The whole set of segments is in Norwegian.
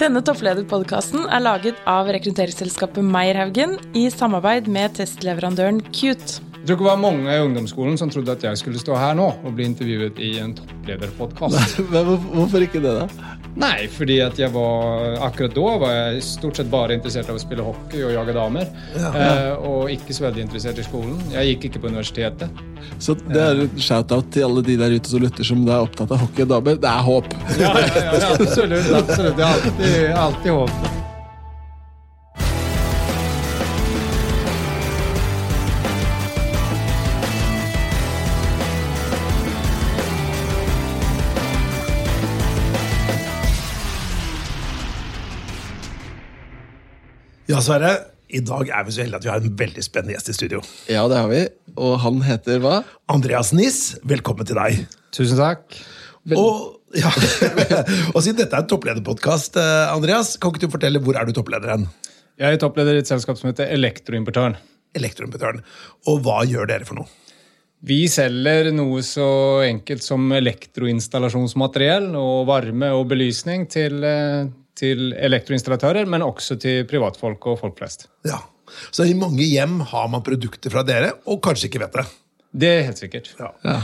Denne topplederpodkasten er laget av rekrutteringsselskapet Meierhaugen i samarbeid med testleverandøren Cute. Jeg tror ikke det var mange i ungdomsskolen som trodde at jeg skulle stå her nå og bli intervjuet i en topplederpodkast. Hvorfor ikke det, da? Nei, fordi at jeg var akkurat da var jeg stort sett bare interessert av å spille hockey og jage damer. Ja, ja. Eh, og ikke så veldig interessert i skolen. Jeg gikk ikke på universitetet. Så det er en shout-out til alle de der ute som lytter som er opptatt av hockey og damer. Det er håp! Ja, ja, ja absolutt. absolutt. Det er alltid, alltid håp. Sverre. I dag er vi så heldige at vi har en veldig spennende gjest i studio. Ja, det har vi. Og han heter hva? Andreas Niss. Velkommen til deg. Tusen takk. Vel... Og, ja. og siden dette er en topplederpodkast, eh, Andreas, kan ikke du fortelle hvor er du toppleder hen? Jeg er toppleder i et selskap som heter Elektroimportøren. Elektroimportøren. Og hva gjør dere for noe? Vi selger noe så enkelt som elektroinstallasjonsmateriell og varme og belysning til eh, til elektroinstallatører, men også til privatfolk og folk flest. Ja, Så i mange hjem har man produkter fra dere, og kanskje ikke vet det? Det er helt sikkert. Ja. ja.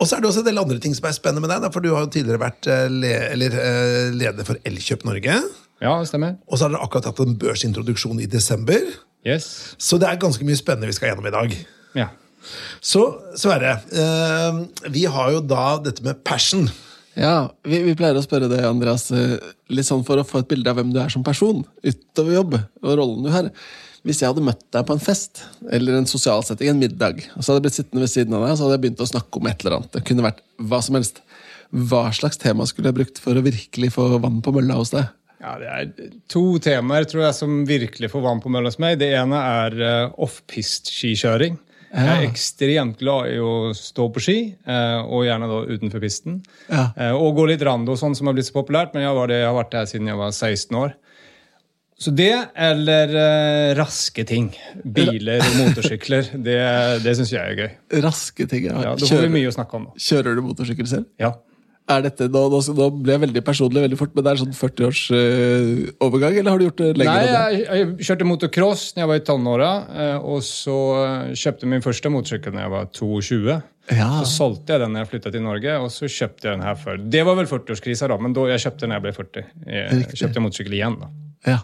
Og så er det også en del andre ting som er spennende med deg. for Du har jo tidligere vært eh, le eller, eh, leder for Elkjøp Norge. Ja, det stemmer. Og så har dere akkurat hatt en børsintroduksjon i desember. Yes. Så det er ganske mye spennende vi skal gjennom i dag. Ja. Så Sverre, eh, vi har jo da dette med passion. Ja, vi, vi, pleier å spørre deg, Andreas, eh, litt sånn for å få et bilde av hvem du er som person utover jobb og rollen du har. Hvis jeg hadde møtt deg på en fest eller en sosial setting, en middag, og så hadde jeg blitt sittende ved siden av deg, så hadde jeg begynt å snakke om et eller annet. Det kunne vært hva som helst. Hva slags tema skulle jeg brukt for å virkelig få vann på mølla hos deg? Ja, Det er to temaer tror jeg, som virkelig får vann på mølla hos meg. Det ene er uh, offpist-skikjøring. Jeg er ekstremt glad i å stå på ski, eh, og gjerne da utenfor pisten. Ja. Eh, og gå litt rando, sånn som har blitt så populært, men jeg, det, jeg har vært der siden jeg var 16 år. Så det, eller uh, raske ting. Biler og motorsykler. Det, det syns jeg er gøy. Raske ting, ja. ja Da får vi mye å snakke om. Da. Kjører du motorsykkel selv? Ja er dette, nå, nå, nå, ble jeg veldig personlig veldig fort, men det er sånn 40-årsovergang, uh, eller har du gjort det lenger? Nei, jeg, jeg kjørte motocross da jeg var i tenåra, uh, og så kjøpte min første motorsykkel da jeg var 22. Ja. Så solgte jeg den da jeg flytta til Norge, og så kjøpte jeg den her før. Det var vel 40-årskrisa, da, men da jeg kjøpte den da jeg ble 40. Jeg kjøpte motorsykkel igjen, da. Ja.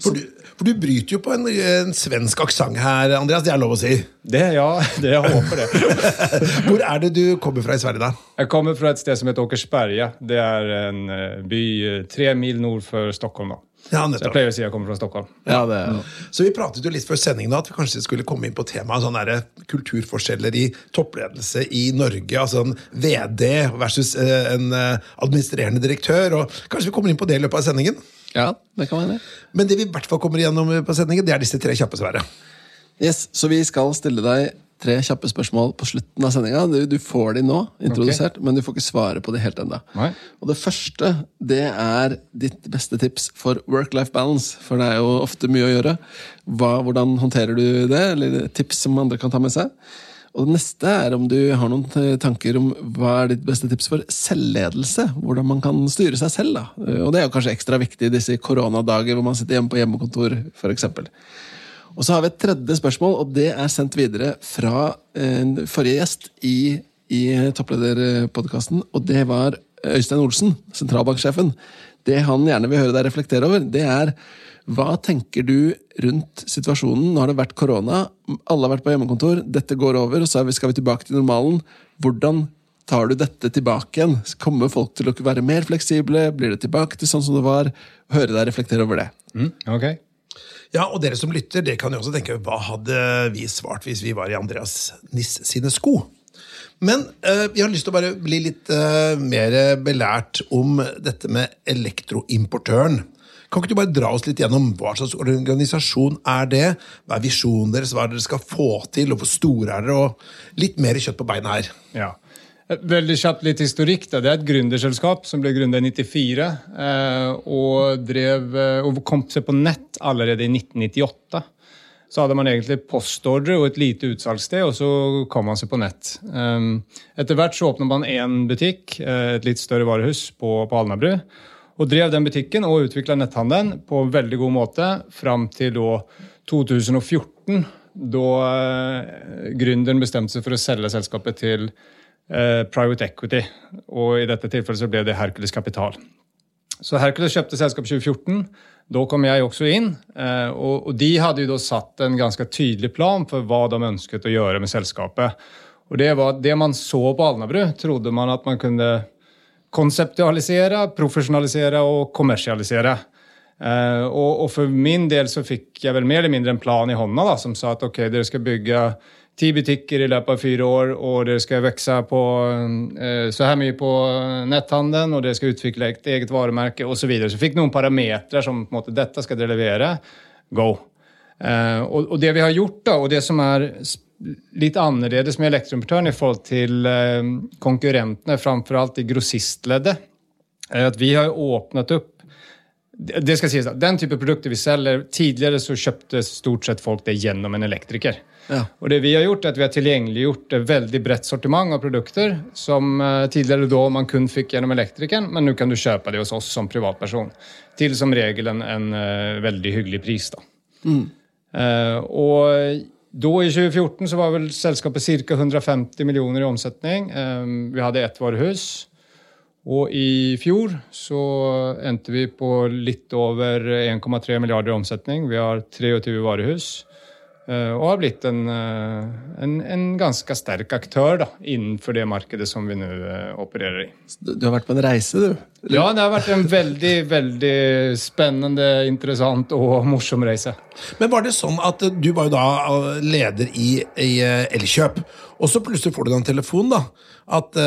For du, for du, bryter jo på en, en svensk aksent her, Andreas. Det er lov å si? Det, ja, det jeg håper det. Hvor er det du kommer fra i Sverige, da? Jeg kommer fra et sted som heter Åkersberga. Det er en eh, by eh, tre mil nord for Stockholm. da. Ja, så jeg pleier å si jeg kommer fra Stockholm. Ja, det ja. Så vi pratet jo litt før sendingen at vi kanskje skulle komme inn på temaet sånn kulturforskjeller i toppledelse i Norge. altså en VD versus eh, en administrerende direktør. og Kanskje vi kommer inn på det i løpet av sendingen? Ja, det kan være det. Men det vi i hvert fall kommer igjennom på sendingen, det er disse tre kjappe svarene. Yes, så vi skal stille deg tre kjappe spørsmål på slutten av sendinga. Du, du, får de nå, introdusert, okay. men du får ikke svare på de helt ennå. Og det første det er ditt beste tips for work-life balance. For det er jo ofte mye å gjøre. Hva, hvordan håndterer du det? Eller tips som andre kan ta med seg? Og det neste er om du har noen tanker om hva er ditt beste tips for selvledelse? Hvordan man kan styre seg selv. da. Og det er jo kanskje ekstra viktig i disse koronadager hvor man sitter hjemme på hjemmekontor f.eks. Og så har vi et tredje spørsmål, og det er sendt videre fra en forrige gjest i, i Topplederpodkasten. Og det var Øystein Olsen, sentralbanksjefen. Det han gjerne vil høre deg reflektere over, det er hva tenker du rundt situasjonen? Nå har det vært korona, alle har vært på hjemmekontor, dette går over, og så skal vi tilbake til normalen. Hvordan tar du dette tilbake igjen? Kommer folk til å være mer fleksible? Blir det tilbake til sånn som det var? Høre deg reflektere over det. Mm, ok. Ja, og dere som lytter, det kan jo også tenke hva hadde vi svart hvis vi var i Andreas Niss sine sko? Men uh, vi har lyst til å bare bli litt uh, mer belært om dette med elektroimportøren. Kan ikke du bare dra oss litt gjennom hva slags organisasjon er det? Hva er visjonen deres? Hva er det dere skal få til? Og hvor store er dere? Og litt mer kjøtt på beina her. Ja. Veldig kjapt litt historikk. Det er et gründerselskap som ble gründet i 1994. Eh, og, drev, eh, og kom seg på nett allerede i 1998 så hadde man egentlig postordre og et lite utsalgssted, og så kom man seg på nett. Um, etter hvert så åpnet man én butikk, eh, et litt større varehus, på, på Alnabru. Og drev den butikken og utvikla netthandelen på en veldig god måte fram til da 2014, da eh, gründeren bestemte seg for å selge selskapet til eh, private equity. Og i dette tilfellet så ble det Hercules Kapital. Så Hercules kjøpte selskapet 2014. Da kom jeg også inn. Eh, og, og, de hadde jo da satt en ganske tydelig plan for hva de ønsket å gjøre med selskapet. Og det var det man så på Alnabru, trodde man at man kunne konseptualisere, profesjonalisere og kommersialisere. Uh, og, og, for min del så fikk jeg vel mer eller mindre en plan i hånda da, som sa at ok, dere skal bygge ti butikker i løpet av fire år, og dere skal vokse på uh, så her mye på netthandelen, og dere skal utvikle et eget varemerke osv. Så, videre. så fikk noen parametere som på en måte, dette skal dere levere. Go. Uh, og, og, det vi har gjort, da, og det som er litt annerledes med Elektroimportøren i forhold til konkurrentene, framfor alt i grossistleddet, er at vi har åpnet opp det skal sies, Den type produkter vi selger Tidligere så kjøpte stort sett folk det gjennom en elektriker. Ja. Og det Vi har gjort er at vi har tilgjengeliggjort et veldig bredt sortiment av produkter som uh, tidligere da man kun fikk gjennom elektrikeren, men nå kan du kjøpe det hos oss som privatperson. Til som regel en, en veldig hyggelig pris. da. Mm. Uh, og da i 2014 så var vel selskapet ca. 150 millioner i omsetning. vi hadde ett varehus. Og i fjor så endte vi på litt over 1,3 milliarder i omsetning. Vi har 23 varehus. Eh, og har blitt en, eh, en, en ganske sterk aktør da, innenfor det markedet som vi nå eh, opererer i. Du har vært på en reise, du? Ja, det har vært en veldig veldig spennende, interessant og morsom reise. Men var det sånn at du var jo da leder i, i Elkjøp, og så plutselig får du da en telefon, da? At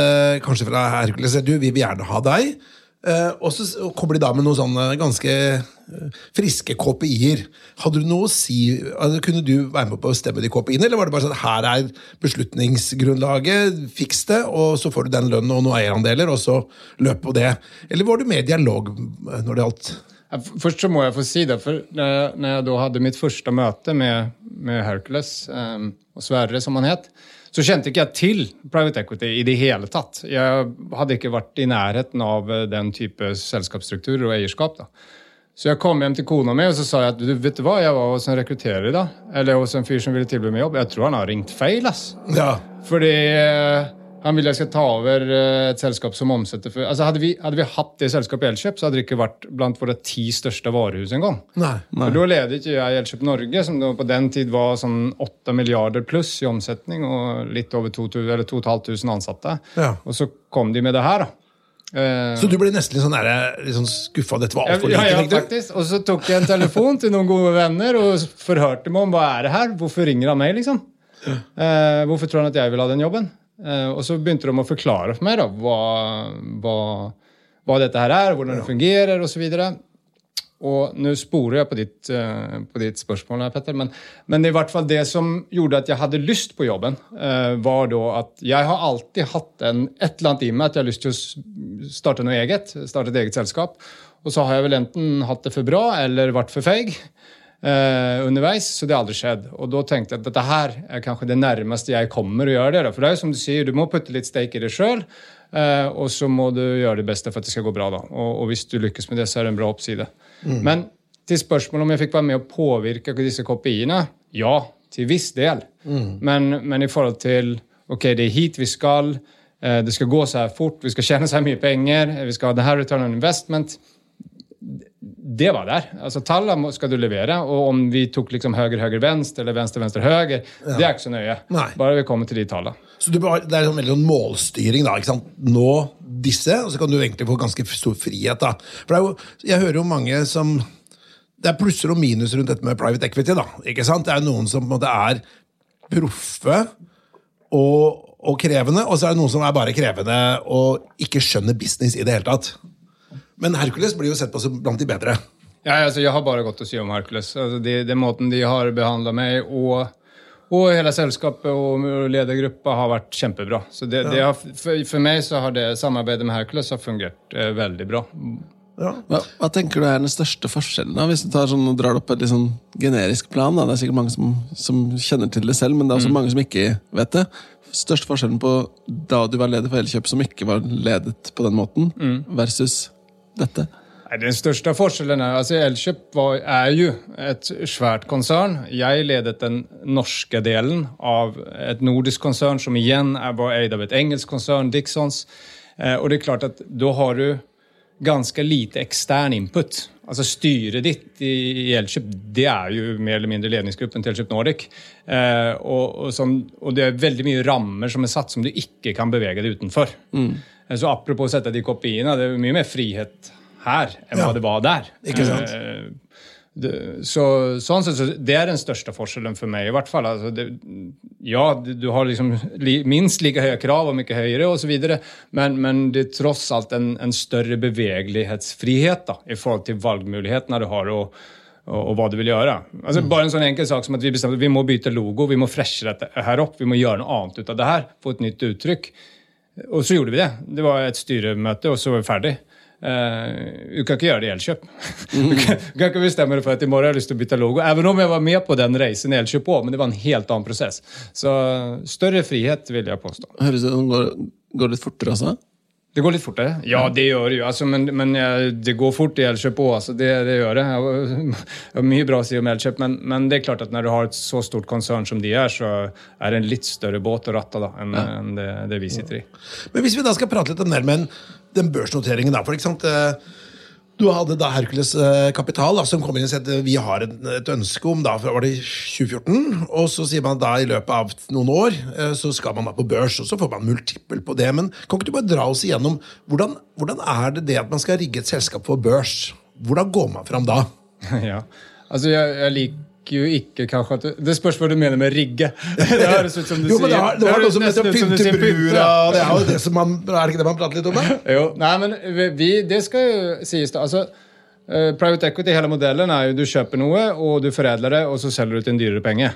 kanskje fra Hercules du, vi vil gjerne ha deg. Uh, og så kommer de da med noen sånne ganske uh, friske KPI-er. Hadde du noe å si, altså, Kunne du være med på å bestemme de KPI-ene, eller var det bare sånn her er beslutningsgrunnlaget, fiks det, og så får du den lønnen og noen eierandeler, og så løp på det? Eller var du med i dialog eh, når det gjaldt? Først så må jeg få si det, for når jeg, da hadde mitt første møte med, med Hercules, og Sverre som han het, så kjente ikke jeg til private equity i det hele tatt. Jeg hadde ikke vært i nærheten av eh, den type selskapsstrukturer og eierskap. da. Så jeg kom hjem til kona mi og så sa jeg at du vet du hva, jeg var hos en rekrutterer i dag. Eller hos en fyr som ville tilby meg jobb. Jeg tror han har ringt feil. ass. Ja. Fordi... Eh, han vil jeg skal ta over eh, et selskap som omsetter for altså hadde, vi, hadde vi hatt det selskapet i Elkjøp, så hadde det ikke vært blant våre ti største varehus engang. For Da ledet ikke jeg Elkjøp Norge, som på den tid var sånn 8 milliarder pluss i omsetning og litt over 2500 ansatte. Ja. Og så kom de med det her, da. Uh, så du ble nesten litt sånn, sånn skuffa? Dette var altfor lite? Ja, ja, faktisk. Og så tok jeg en telefon til noen gode venner og forhørte meg om hva er det her Hvorfor ringer han meg, liksom? Uh, hvorfor tror han at jeg vil ha den jobben? Eh, og så begynte de å forklare for meg da, hva, hva, hva dette her er, hvordan det fungerer osv. Og nå sporer jeg på ditt, uh, på ditt spørsmål, her, Petter, men, men, i hvert fall det som gjorde at jeg hadde lyst på jobben, uh, var da at jeg har alltid hatt en, et eller annet i meg at jeg har lyst til å starte noe eget. Starte et eget selskap. Og så har jeg vel enten hatt det for bra eller vært for feig eh, underveis, så det har aldri skjedd. Og da tenkte jeg at dette her er kanskje det nærmeste jeg kommer å gjøre det. For det er jo som du sier, du må putte litt steik i det sjøl, eh, og så må du gjøre det beste for at det skal gå bra. da. Og, og hvis du lykkes med det, så er det en bra oppside. Mm. Men til spørsmålet om jeg fikk være med å påvirke disse kopiene, ja, til viss del. Mm. Men, men, i forhold til ok, det er hit vi skal, eh, det skal gå så her fort, vi skal tjene så her mye penger, vi skal ha det her return on investment det var der. Altså Tallene skal du levere, og om vi tok liksom høyre, høyre, venstre eller venstre, venstre, høyre, ja. det er ikke så nøye. Nei. Bare vi kommer til de tallene. Så det er en sånn veldig sånn målstyring. da, ikke sant? Nå disse, og så kan du egentlig få ganske stor frihet. da. For jo, Jeg hører jo mange som Det er plusser og minus rundt dette med private equity. da, ikke sant? Det er noen som på en måte er proffe og, og krevende, og så er det noen som er bare krevende og ikke skjønner business i det hele tatt. Men Hercules blir jo sett på som blant de bedre. Ja, altså, Jeg har bare godt å si om Hercules. Altså, det, det måten de har behandla meg og, og hele selskapet og ledergruppa har vært kjempebra. Så det, ja. det har, for, for, meg så har det samarbeidet med Hercules har fungert eh, veldig bra. Ja. Hva, hva, tenker du er den største forskjellen, da, hvis du tar sånn, drar opp et litt sånn generisk plan? Da. Det er sikkert mange som, som, kjenner til det selv, men det er også mm. mange som ikke vet det. Største forskjellen på da du var leder for Elkjøp, som ikke var ledet på den måten, mm. versus dette? Den største forskjellen er altså Elkjøp er jo et svært konsern. Jeg ledet den norske delen av et nordisk konsern som igjen bare eid av et engelsk konsern, Dixons. Eh, og det er klart at da har du ganske lite ekstern input. Altså Styret ditt i Elkjøp det er jo mer eller mindre ledningsgruppen til Elkjøp Nordic. Eh, og, og, som, og, det er veldig mye rammer som er satt som du ikke kan bevege deg utenfor. Mm. Eh, så apropos å sette de kopiene, det er mye mer frihet her enn ja. hva det var der. Ikke sant? Eh, så, sånn sett, så det er den største forskjellen for meg, i hvert fall. Altså, det, ja, du har liksom minst like høye krav og mye høyere osv., men, men det er tross alt en, en større bevegelighetsfrihet da, i forhold til valgmulighetene du har. og og, og, hva du vil gjøre. Altså, mm. Bare en sånn enkel sak som at vi bestemte vi må bytte logo, vi må freshe dette her opp, vi må gjøre noe annet ut av det her. Få et nytt uttrykk. Og så gjorde vi det. Det var et styremøte, og så var vi ferdig. Uh, du kan ikke gjøre det i Elkjøp. Mm. Du, kan, du, kan, ikke bestemme deg for at i morgen har jeg lyst til å bytte logo. Even om jeg var med på den reisen i Elkjøp òg, men det var en helt annen prosess. Så større frihet, vil jeg påstå. Høres det går, går litt fortere, altså? Det går litt fortere? Ja, det gjør det jo. Altså, men, men det går fort i Elkjøp òg. Altså, det, det, gjør det. Jeg har mye bra å si om Elkjøp, men, men, det er klart at når du har et så stort konsern som de er, så er det en litt større båt å ratte da, enn, ja. enn det, det, vi sitter i. Men hvis vi da skal prate litt om det den børsnoteringen, da, for ikke sant? Eh, du hadde da Hercules eh, Kapital, da, som kom inn og sa at vi har et, et, ønske om da, var det 2014. Og så sier man da i løpet av noen år eh, så skal man da på børs, og så får man multiple på det. Men kan ikke du bare dra oss igjennom hvordan, hvordan er det det at man skal rigge et selskap for børs? Hvordan går man fram da? Ja, altså jeg, jeg liker jo ikke kanskje at Det spørs hva du mener med rigge. Det høres ut som du jo, men det har, det har noe som heter pyntebrura. Det er jo det som man, er det ikke det man prater litt om? Det? Jo, nei, men vi, det skal jo sies, da. altså uh, Private equity, hele modellen er jo du kjøper noe, og du foredler det, og så selger du til en dyrere penge.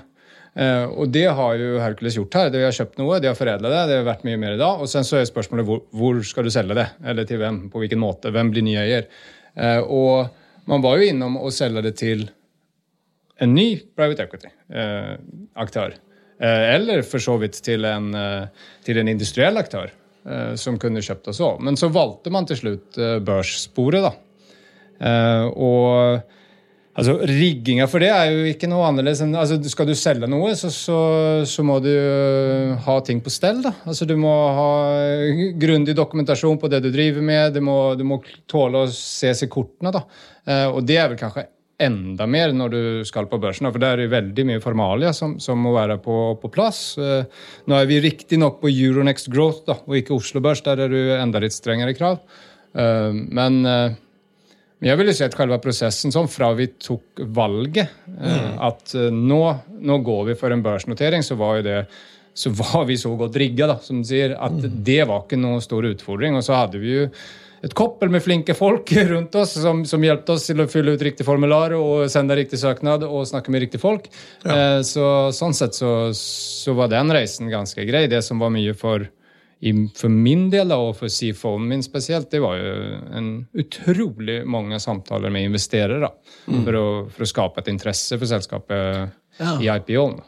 Uh, og det har jo Hercules gjort her. De har kjøpt noe, de har foredla det. Det har vært mye mer i dag. Og sen så er spørsmålet hvor, hvor, skal du selge det? Eller til hvem? På hvilken måte? Hvem blir ny eier? Uh, og man var jo innom å selge det til en ny private equity-aktør. Eh, eh, eller for så vidt til en, eh, til en industriell aktør som kunne kjøpt oss òg. Men så valgte man til slutt børssporet, da. Og altså, rigginga for det er jo ikke noe annerledes enn altså, Skal du selge noe, så, så, så må du ha ting på stell. da. Altså, Du må ha grundig dokumentasjon på det du driver med. Du må, du må tåle å ses i kortene. da. Og det er vel kanskje enda mer når du skal på børsen. For det er veldig mye formalia som, som, må være på, på plass. Eh, nå er vi riktignok på Euronext Growth da, og ikke Oslo Børs. Der er det enda litt strengere krav. Eh, men eh, jeg vil jo si at selve prosessen sånn fra vi tok valget, mm. at nå, nå, går vi for en børsnotering, så var det så var vi så godt rigga, som du sier, at mm. det var ikke noen stor utfordring. Og så hadde vi jo et koppel med flinke folk rundt oss som, som hjelpte oss til å fylle ut riktig formular og sende riktig søknad og snakke med riktig folk. Ja. Eh, så, sånn sett så, så, var den reisen ganske grei. Det som var mye for, i, for min del og for CFO-en min spesielt, det var jo en utrolig mange samtaler med investerere mm. for, å, for, å, skape et interesse for selskapet ja. i IPO-en.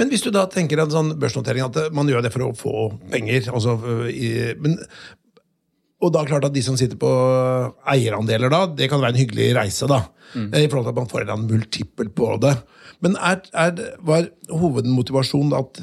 Men hvis du da tenker at sånn børsnotering, at man gjør det for å få penger altså, i, men og da klart at de som sitter på eierandeler, da, det kan være en hyggelig reise. da, mm. I forhold til at man får en multiple på det. Men er, er, var hovedmotivasjonen at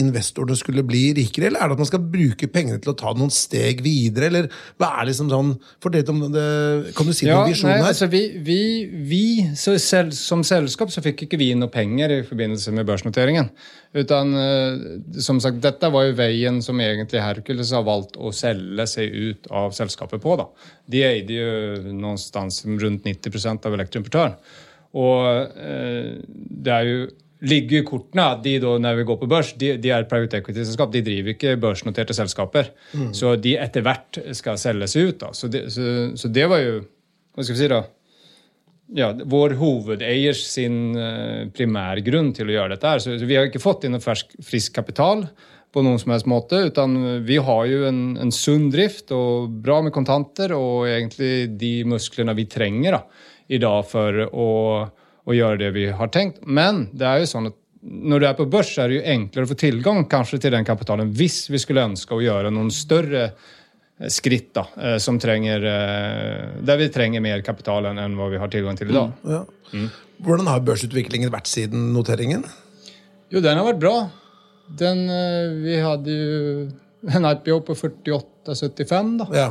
investorene skulle bli rikere, eller er det at man skal bruke pengene til å ta noen steg videre? eller hva er liksom sånn, for det, Kan du si ja, noen visjon her? Altså, vi, vi, vi selv, Som selskap så fikk ikke vi noe penger i forbindelse med børsnoteringen. Utan, eh, som sagt, Dette var jo veien som egentlig Hercules har valgt å selge seg ut av selskapet på. da. De eide jo någonstans rundt 90% av elektroimportøren. Og eh, det er jo ligger i kortene at de da, når vi går på børs, de, de er private equity-selskap. De driver ikke børsnoterte selskaper. Mm. Så de etter hvert skal selges ut. Da. Så, det, så, så det var jo Hva skal vi si, da? Ja, vår hovedeiers sin uh, primærgrunn til å gjøre dette. her. Så, så, vi har ikke fått inn noe fersk, frisk kapital på noen som helst måte. utan Vi har jo en, en sunn drift og bra med kontanter og egentlig de musklene vi trenger da, i dag for å og gjøre det vi har tenkt. Men det er jo sånn at når du er på børs, er det jo enklere å få tilgang kanskje til den kapitalen hvis vi skulle ønske å gjøre noen større skritt da, som trenger, der vi trenger mer kapital enn hva vi har tilgang til i dag. Mm. Ja. Mm. Hvordan har børsutviklingen vært siden noteringen? Jo, den har vært bra. Den, vi hadde jo en IPO på 48,75, da. Ja.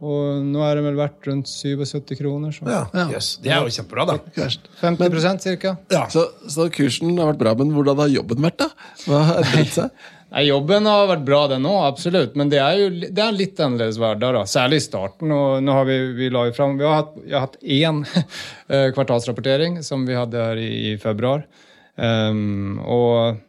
Og nå er det vel verdt rundt 77 kroner. Så. Ja, yes. Det er jo kjempebra, da. 50% cirka. Ja. Så, så, kursen har vært bra, men hvordan har jobben vært, da? Hva har endret seg? Nei, Jobben har vært bra, den òg, absolutt. Men det er jo det er litt annerledes hverdag. da, Særlig i starten. og nå har Vi vi la jo frem, vi har hatt, har hatt én eh, kvartalsrapportering som vi hadde her i, i februar. Um, og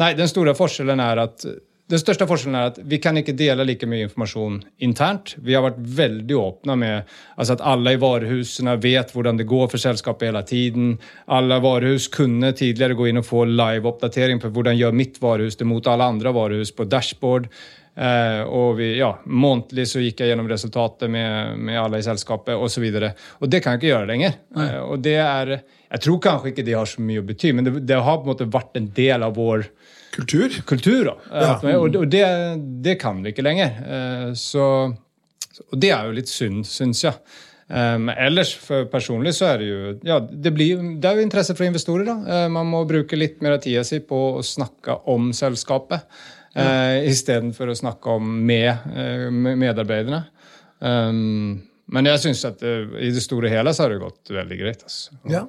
Nei, den store forskjellen er at den største forskjellen er at vi kan ikke dele like mye informasjon internt. Vi har vært veldig åpne med altså at alle i varehusene vet hvordan det går for selskapet hele tiden. Alle varehus kunne tidligere gå inn og få live-oppdatering på hvordan gjør mitt varehus det mot alle andre varehus på dashboard. Eh, og vi, ja, Månedlig så gikk jeg gjennom resultatet med, med alle i selskapet osv. Og, så og det kan jeg ikke gjøre lenger. Eh, og det er, Jeg tror kanskje ikke det har så mye å bety, men det, det har på en måte vært en del av vår Kultur? Kultur, da. Ja. Og, og det, det, kan vi ikke lenger. Eh, så, og det er jo litt synd, syns jeg. Um, ellers for personlig så er det jo ja, det, blir, det er jo interesse fra investorer. da. Uh, man må bruke litt mer av tida si på å snakke om selskapet uh, ja. istedenfor å snakke om med, med medarbeiderne. Um, men jeg syns at uh, i det store og hele så har det gått veldig greit. Altså. Ja.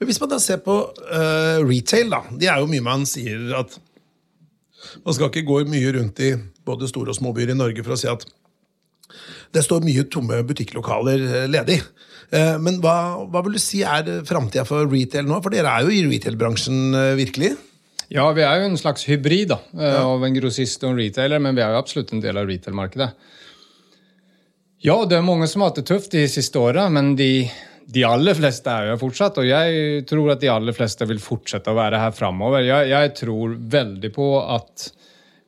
Men hvis man da ser på uh, retail, da. Det er jo mye man sier at man skal ikke gå mye rundt i både store og små byer i Norge for å si at det står mye tomme butikklokaler eh, ledig. Eh, men hva, hva vil du si er framtida for retail nå? For dere er jo i retail-bransjen eh, virkelig? Ja, vi er jo en slags hybrid da, av en grossist og en retailer, men vi er jo absolutt en del av retail-markedet. Ja, det er mange som har hatt det tøft de siste åra, men de de aller fleste er jo fortsatt, og jeg tror at de aller fleste vil fortsette å være her framover. Jeg, jeg, tror veldig på at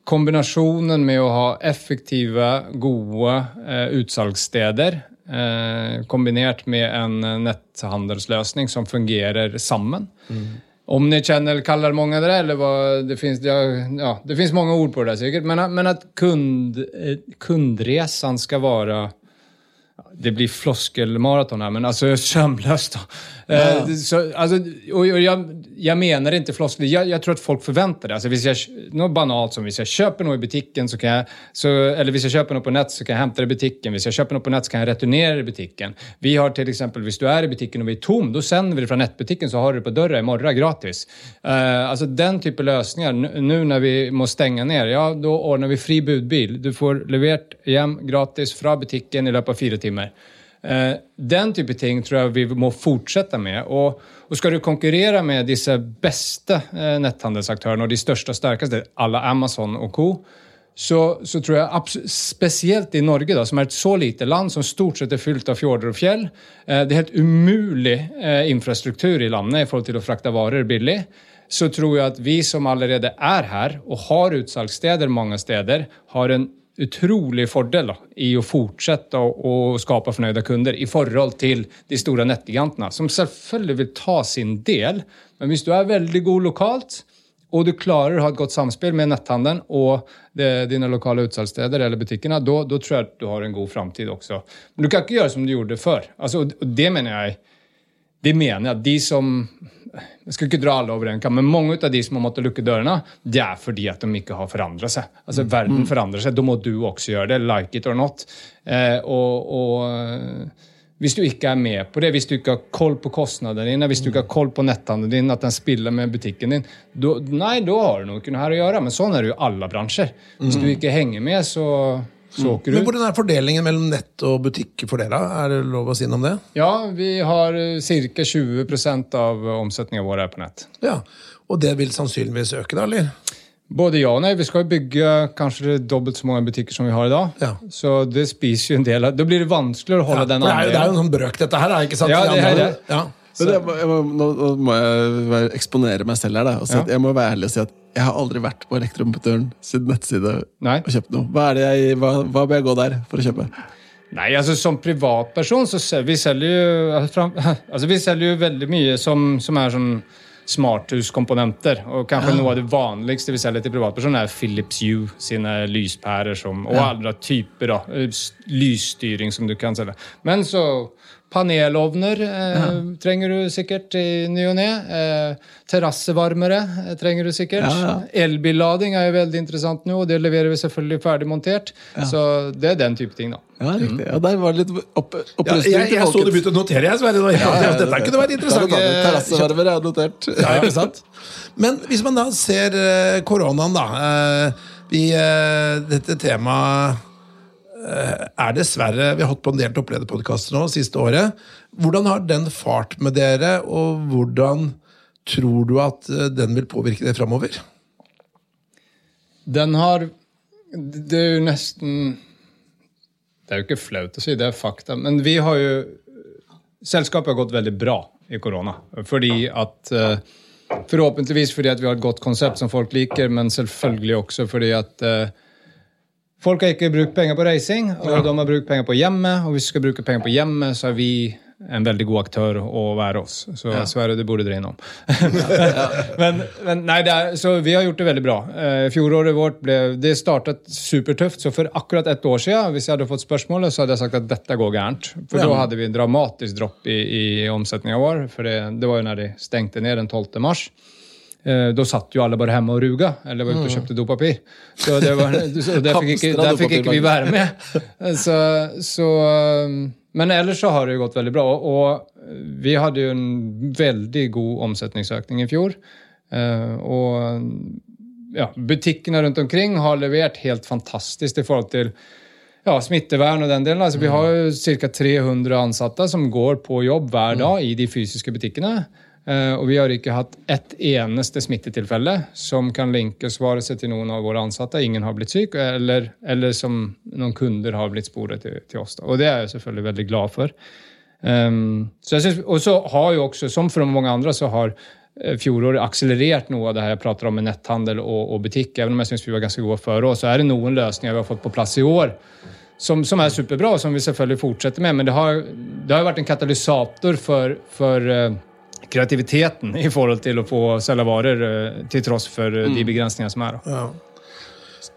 kombinasjonen med å ha effektive, gode eh, utsalgssteder eh, kombinert med en netthandelsløsning som fungerer sammen mm. Omnichannel kaller mange det, eller hva, det finnes ja, det finns mange ord på det sikkert, men, men at kund, eh, kundresan skal være det blir floskelmaraton här, men alltså sömlöst. da. Ja. Eh, så, alltså, och jag, jag menar inte floskel, jag, jag, tror att folk förväntar det. Alltså, hvis jag, något banalt som hvis jag köper något i butikken, så kan jag, så, eller hvis jag köper något på nett så kan jag hämta det i butikken. Hvis jag köper något på nett så kan jag returnera det i butikken. Vi har till exempel, hvis du är i butikken och vi är tom, då sänder vi det från nettbutikken så har du det på dörren imorgon gratis. Eh, alltså den typen av lösningar, nu när vi måste stänga ner, ja då ordnar vi fri budbil. Du får levererat hem gratis fra butikken i løpet av fire timer. Eh, den type ting tror jeg vi må fortsette med. Og, og skal du konkurrere med disse beste eh, netthandelsaktørene og de største og sterkeste, alle Amazon og co., så, så, tror jeg spesielt i Norge, da, som er et så lite land som stort sett er fylt av fjorder og fjell eh, Det er helt umulig infrastruktur i landet i forhold til å frakte varer billig. Så tror jeg at vi som allerede er her og har utsalgssteder mange steder, har en utrolig fordel da, i å fortsette å, å skape fornøyde kunder i forhold til de store nettgigantene, som selvfølgelig vil ta sin del. Men hvis du er veldig god lokalt, og du klarer å ha et godt samspill med netthandelen og det, dine lokale utsalgssteder eller butikkene, da, tror jeg at du har en god framtid også. Men du kan ikke gjøre som du gjorde før. Altså, det mener jeg det mener jeg de som jeg skal ikke dra alle over en kam, men mange av de som har måttet lukke dørene, det er fordi at de ikke har forandret seg. Altså, mm. Verden mm. forandrer seg. Da må du også gjøre det. Like it or not. Eh, og, og, hvis du ikke er med på det, hvis du ikke har koll på kostnadene dine, hvis du ikke har koll på netthandelen din, at den spiller med butikken din, då, nei, da har du noe her å gjøre. Men sånn er det jo i alle bransjer. Hvis du mm. ikke henger med, så Mm. Men Hvordan er fordelingen mellom nett og butikk for dere? Er det lov å si noe om det? Ja, vi har ca. 20% av omsetningen vår er på nett. Ja, Og det vil sannsynligvis øke, da? eller? Både ja og nei. Vi skal jo bygge kanskje dobbelt så mange butikker som vi har i dag. Ja. Så det spiser jo en del av Da blir det vanskeligere å holde ja, den andre. Det er jo en sånn brøk, dette her. ikke sant? Ja, det er det. Ja. Det, må, nå, nå, må jeg eksponere meg selv her. Da, ja. Jeg må være ærlig og si at jeg har aldri vært på Elektromontøren sin nettside Nei. og kjøpt noe. Hva, jeg, hva, hva bør jeg gå der for å kjøpe? Nei, altså Som privatperson så selger vi selger jo altså, vi selger jo veldig mye som, som er sånn smarthuskomponenter. Og kanskje ja. noe av det vanligste vi selger til privatpersoner, er Philips Hue sine lyspærer som, og ja. andre typer da, lysstyring som du kan selge. Men så Panelovner eh, ja. trenger du sikkert i ny og ne. Eh, terrassevarmere eh, trenger du sikkert. Ja, ja. Elbillading er jo veldig interessant nå, og det leverer vi selvfølgelig ferdig montert. Så det er den type ting, da. Ja, riktig. Ja, der var det litt opp, oppløsning ja, jeg, jeg, jeg så du begynte å notere, jeg, Sverre. Ja, ja, dette kunne vært interessant. Terrassevarmere er notert. Ja, ikke sant? Men hvis man da ser uh, koronaen, da. Uh, vi, dette temaet Eh, er dessverre Vi har hatt på en del topplederpodkaster nå siste året. Hvordan har den fart med dere, og hvordan tror du at eh, den vil påvirke det framover? Den har Det er jo nesten Det er jo ikke flaut å si, det er fakta. Men vi har jo Selskapet har gått veldig bra i korona. Fordi at eh, Forhåpentligvis fordi at vi har et godt konsept som folk liker, men selvfølgelig også fordi at Folk har ikke brukt penger på reising, og ja. de har brukt penger på hjemmet. Og hvis vi skal bruke penger på hjemmet, så er vi en veldig god aktør å være oss. Så ja. Sverre, det burde dere innom. men, men, nei, er, så vi har gjort det veldig bra. Eh, fjoråret vårt ble, det startet supertøft. Så for akkurat ett år siden, hvis jeg hadde fått spørsmålet, så hadde jeg sagt at dette går gærent. For ja. da hadde vi en dramatisk dropp i, i omsetningen vår. For det, det var jo når de stengte ned den 12. mars. Eh, da satt jo alle bare hjemme og ruga, eller var ute og mm. kjøpte dopapir. Så, det var, så der fikk ikke, der fikk ikke vi være med. Så, så, um, men ellers så har det jo gått veldig bra. Og vi hadde jo en veldig god omsetningsøkning i fjor. Eh, og ja, butikkene rundt omkring har levert helt fantastisk i forhold til ja, smittevern og den delen. Altså, vi har jo ca. 300 ansatte som går på jobb hver dag i de fysiske butikkene. Uh, og vi har ikke hatt ett eneste smittetilfelle som kan linkes bare seg til noen av våre ansatte. Ingen har blitt syk, eller, eller som noen kunder har blitt sporet til, til oss. Da. Og det er jeg selvfølgelig veldig glad for. Um, så synes, og så har jo også, som for mange andre, så har uh, fjoråret akselerert noe av det her jeg prater om med netthandel og, og butikk. Even om jeg syns vi var ganske gode før òg, så er det noen løsninger vi har fått på plass i år. Som, som, er superbra, og som vi selvfølgelig fortsetter med. Men det har, har vært en katalysator for, for uh, kreativiteten i forhold til å få selge varer eh, til tross for eh, de mm. begrensningene som er. Ja.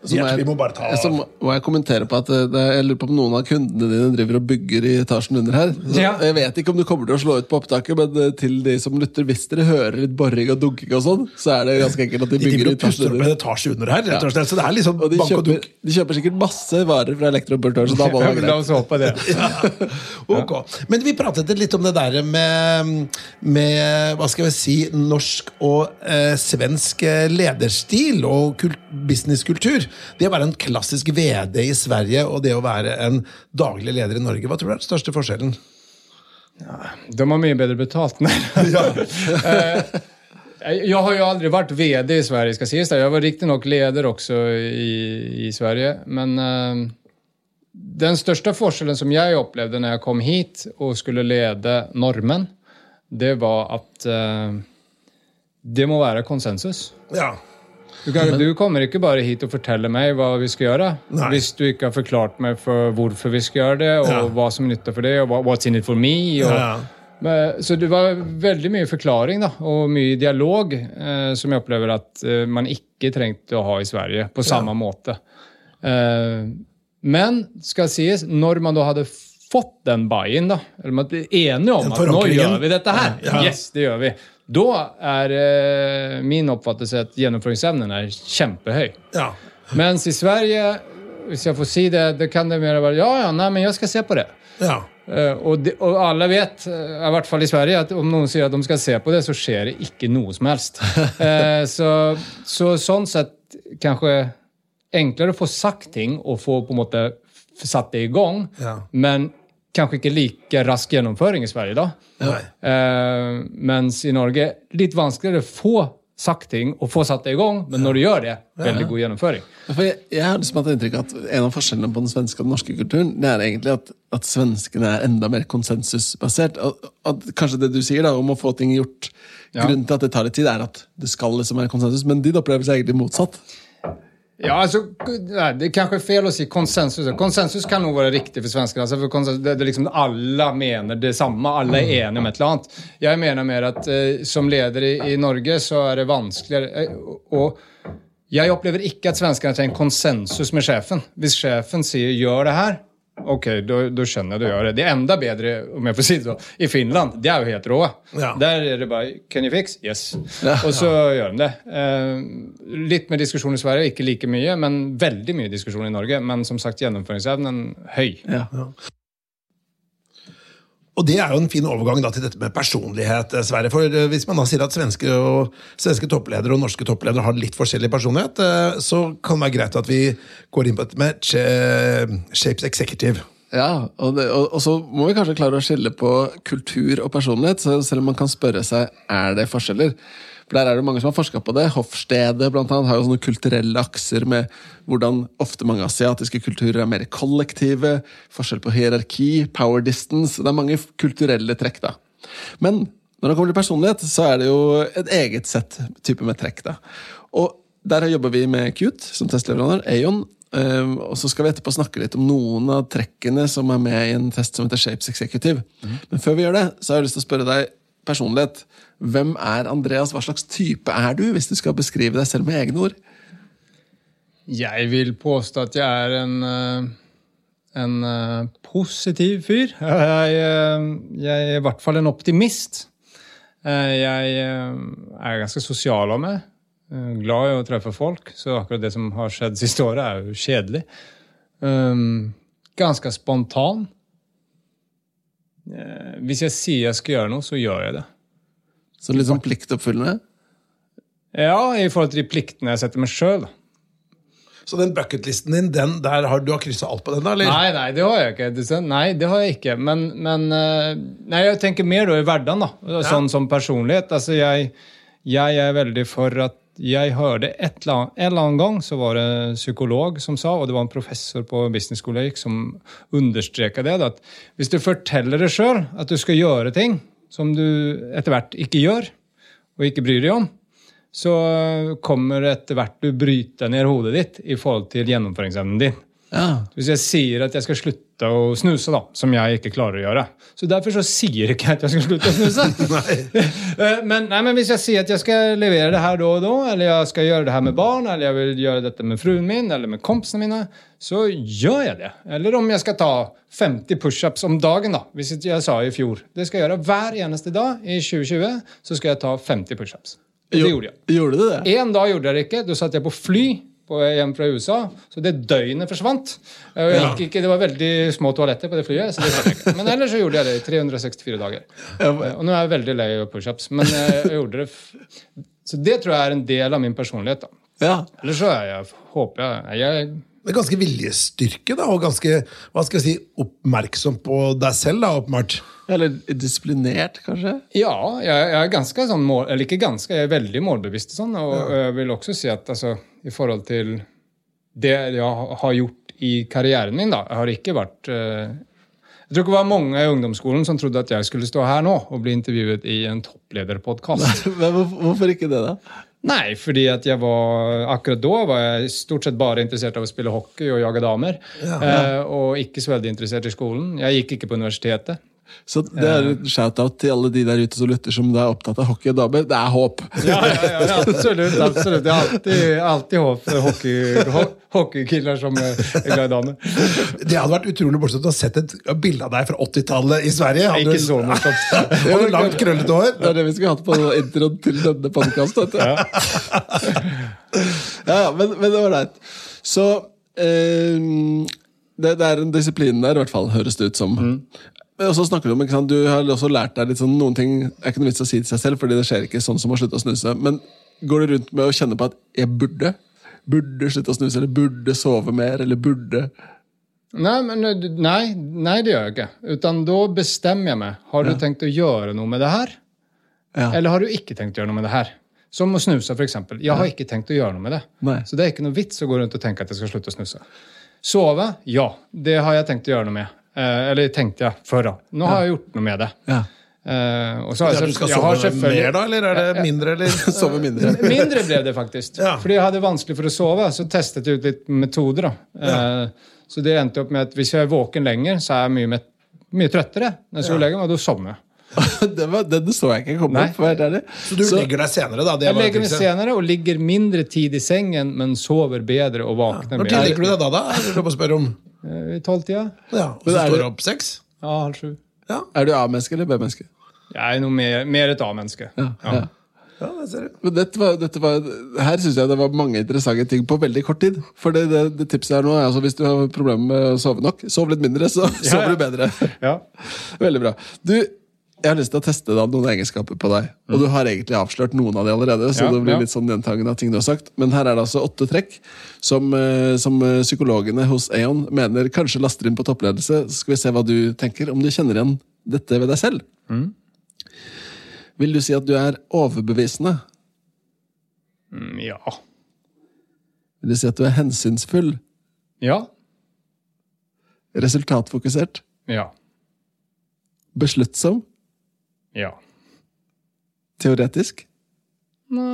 Så må, jeg, så må jeg kommentere på at eh, det, jeg lurer på om noen av kundene dine driver og bygger i etasjen under her. Ja. Jeg vet ikke om du kommer til å slå ut på opptaket, men eh, til de som lytter, hvis dere hører litt boring og dunking og sånn, så er det ganske enkelt at de bygger i etasjen under. De etasje under her, rett og slett. Så det er liksom og de kjøper, de kjøper sikkert masse varer fra elektroimportører, så da må det være greit. La oss det. ja. Ok. Men vi pratet litt om det der med, med hva skal vi si, norsk og eh, svensk lederstil og businesskultur. Det å være en klassisk VD i Sverige og det å være en daglig leder i Norge, hva tror du er den største forskjellen? Ja, de har mye bedre betalt. Eh, jeg har jo aldri vært VD i Sverige, skal sies. Jeg var riktignok leder også i, i Sverige. Men uh, den største forskjellen som jeg opplevde når jeg kom hit og skulle lede normen, det var at uh, det må være konsensus. Ja. Du, kan, du, kommer ikke bare hit og forteller meg hva vi skal gjøre, Nei. hvis du ikke har forklart meg for hvorfor vi skal gjøre det, og ja. hva som er nytta for det, og what's in it for me. Og, ja. men, så det var veldig mye forklaring da, og mye dialog eh, som jeg opplever at eh, man ikke trengte å ha i Sverige på samme måte. Eh, men skal sies, når man da hadde fått den buy-in, da, eller man er enige om at nå gjør vi dette her, yes, det gjør vi da er eh, min oppfattelse at gjennomføringsevnen er kjempehøy. Ja. Mens i Sverige, hvis jeg får si det, det kan det mer være ja, ja, nei, men jeg skal se på det. Ja. Uh, og, de, og, alle vet, uh, i hvert fall i Sverige, at om noen sier at de skal se på det, så skjer det ikke noe som helst. Uh, så, så, sånn sett kanskje enklere å få sagt ting og få på en måte satt det i gang. Ja. Men kanskje ikke like rask gjennomføring i Sverige, da. Uh, mens i Norge litt vanskeligere å få sagt ting og få satt det i gang, men når du gjør det, veldig god gjennomføring. jeg, jeg har liksom hatt inntrykk at En av forskjellene på den svenske og den norske kulturen det er egentlig at, at svenskene er enda mer konsensusbasert. At, at kanskje det du sier da, om å få ting gjort ja. Grunnen til at det tar litt tid, er at det skal liksom være konsensus, men din opplevelse er egentlig motsatt. Ja, alltså, det är kanske fel att säga konsensus. Konsensus kan nog vara riktigt för svenskar. Alltså för konsensus, det, det liksom alla mener detsamma. Alla är eniga om ett eller annat. Jag menar mer att eh, som leder i, i Norge så är det vanskeligere. Eh, og jeg opplever ikke at svenskene trenger konsensus med sjefen. Hvis sjefen sier 'gjør det Ok, då, då känner jag att jag det. Det enda bedre, om jag får säga så, i Finland, det är ju helt rå. Ja. Där är det bara Can you fix? Yes. Ja. Och så gör de det. Eh, litt med diskusjon i Sverige, ikke like mye, men veldig mye diskusjon i Norge. Men som sagt, gjennomføringsevnen høy. Ja. Og det er jo en fin overgang da, til dette med personlighet. Eh, Sverre. For eh, Hvis man da sier at svenske, og, svenske toppledere og norske toppledere har litt forskjellig personlighet, eh, så kan det være greit at vi går inn på dette med Shapes Executive. Ja, og, det, og, og, så må vi kanskje klare å skille på kultur og personlighet, selv om man kan spørre seg er det forskjeller. For Der er det mange som har forska på det. Hofstede blant annet, har jo sånne kulturelle akser med hvordan ofte mange asiatiske kulturer er mer kollektive. Forskjell på hierarki, power distance. Det er mange kulturelle trekk. da. Men når det kommer til personlighet, så er det jo et eget sett type med trekk. da. Og der jobber vi med Cute som testleverandør. Aon. Um, og så skal vi etterpå snakke litt om noen av trekkene som er med i en test som heter Shapes Executive. Mm. Men før vi gjør det, så har jeg lyst til å spørre deg personlighet. Hvem er Andreas? Hva slags type er du, hvis du skal beskrive deg selv med egne ord? Jeg vil påstå at jeg er en, eh, en eh, positiv fyr. Jeg, eh, jeg, er i hvert fall en optimist. Jeg er ganske sosial av meg. Glad i å treffe folk. Så akkurat det som har skjedd siste året, er jo kjedelig. Ganske spontan. Hvis jeg sier jeg skal gjøre noe, så gjør jeg det. Så litt sånn pliktoppfyllende? Ja, i forhold til de pliktene jeg setter meg sjøl. Så den bucketlisten din, den, der har du har kryssa alt på den? da, eller? Nei, nei, det har jeg ikke. Nei, det har jeg ikke. Men, men eh, nei, jeg tenker mer da i hverdagen, da. Sånn ja. som personlighet. Altså, jeg, jeg, er veldig for at jeg hørte et eller annet, En eller annen gang så var det en psykolog som sa, og det var en professor på business school som understreka det, at hvis du forteller deg sjøl at du skal gjøre ting, som du etter hvert ikke gjør, og ikke bryr deg om, så kommer etter hvert du bryte ned hodet ditt i forhold til gjennomføringsevnen din. Ja. Hvis jeg sier at jeg skal slutte å snuse, da, som jeg ikke klarer å gjøre Så Derfor så sier ikke jeg at jeg skal slutte å snuse. Eh, men, nei, men, hvis jeg sier at jeg skal levere det her da og da, eller jeg skal gjøre det her med barn, eller jeg vil gjøre dette med fruen min eller med kompisene mine, så gjør jeg det. Eller om jeg skal ta 50 pushups om dagen, da, hvis jeg sa i fjor. Det skal jeg gjøre hver eneste dag i 2020. Så skal jeg ta 50 pushups. Det gjorde jeg. Gjorde du det? En dag gjorde jeg det ikke. Da satt jeg på fly på hjem fra USA. Så det døgnet forsvant. Ja. Ikke, det var veldig små toaletter på det flyet. så det ikke. Men ellers så gjorde jeg det i 364 dager. Og nå er jeg veldig lei av pushups, men jeg gjorde det Så det tror jeg er en del av min personlighet. da. Ja. Ellers så er jeg, håper jeg, jeg med ganske viljestyrke da, og ganske hva skal jeg si, oppmerksom på deg selv. da, åpenbart. Eller disiplinert, kanskje? Ja, jeg, jeg, er ganske sånn mål, eller ikke ganske, jeg er veldig målbevisst. Sånn, og ja. jeg vil også si at altså, i forhold til det jeg har gjort i karrieren min, da Jeg har ikke vært uh, jeg tror ikke det var mange i ungdomsskolen som trodde at jeg skulle stå her nå og bli intervjuet i en topplederpodkast. Hvorfor ikke det, da? Nei, fordi at jeg var akkurat da var jeg stort sett bare interessert av å spille hockey og jage damer. Ja, ja. Eh, og ikke så veldig interessert i skolen. Jeg gikk ikke på universitetet. Så det er en shout-out til alle de der ute som lytter som er opptatt av hockey og damer. Det er håp! Ja, ja, ja absolutt. absolutt. Det er alltid, alltid håp for hockey, hockeykiller som er glad i damer. Det hadde vært utrolig morsomt å ha sett et bilde av deg fra 80-tallet i Sverige. Hadde ikke så morsomt. Hadde langt, krøllete hår. Det er det vi skulle hatt på introen til denne podkasten. Ja. ja, men, men det var leit. Så eh, det, det, er en disiplin der, i hvert fall, høres det ut som. Mm. Og så snakker Du om, sant, du har også lært deg litt sånn, noen ting er ikke noe vits å si til seg selv, fordi det skjer ikke sånn som å slutte å snuse. Men går du rundt med å kjenne på at jeg burde? Burde slutte å snuse, eller burde sove mer, eller burde Nei, men, nei, nei, det gjør jeg ikke. Utan da bestemmer jeg meg. Har du ja. tenkt å gjøre noe med det her? Ja. Eller har du ikke tenkt å gjøre noe med det her? Som å snuse, f.eks. Jeg har ikke tenkt å gjøre noe med det. Nei. Så det er ikke noe vits å gå rundt og tenke at jeg skal slutte å snuse. Sove? Ja, det har jeg tenkt å gjøre noe med. Eh, eller tenkte jeg før, da. Nå har jeg gjort noe med det. Ja. Uh, og så har jeg, du skal sove mer, da? Eller er det mindre? Eller? sove mindre. mindre ble det faktisk. Ja. Fordi jeg hadde vanskelig for å sove, så testet jeg ut litt metoder. da. Ja. Uh, så det endte opp med at hvis jeg er våken lenger, så er jeg mye, mye trøttere. når jeg ja. legger meg, da sovner jeg. den, var, den så jeg ikke komme opp. Så du så, legger deg senere, da? jeg legger meg senere og ligger mindre tid i sengen, men sover bedre og våkner ja. Når tid legger du deg da, da? Er det å spørre om? Eh, I tolvtida. Ja, og så står du opp seks? Ja, halv sju. Ja. Er du A-menneske eller B-menneske? Jeg er noe mer, mer et A-menneske. Ja, ja. Ja, det ser du. Men dette var, dette var, her syns jeg det var mange interessante ting på veldig kort tid. For det, det, det tipset her nå er altså hvis du har problemer med å sove nok, sov litt mindre, så ja, sover du bedre. Ja. Veldig bra. Du, jeg har lyst til å teste da, noen egenskaper på deg. Og mm. du har egentlig avslørt noen av de allerede. så det blir litt sånn gjentagende av ting du har sagt. Men her er det altså åtte trekk som, eh, som eh, psykologene hos Aon mener kanskje laster inn på toppledelse. Så skal vi se hva du tenker, om du kjenner igjen dette ved deg selv. Mm. Vil du si at du er overbevisende? Mm, ja. Vil du si at du er hensynsfull? Ja. Resultatfokusert? Ja. Besluttsom? Ja. Teoretisk? Nå,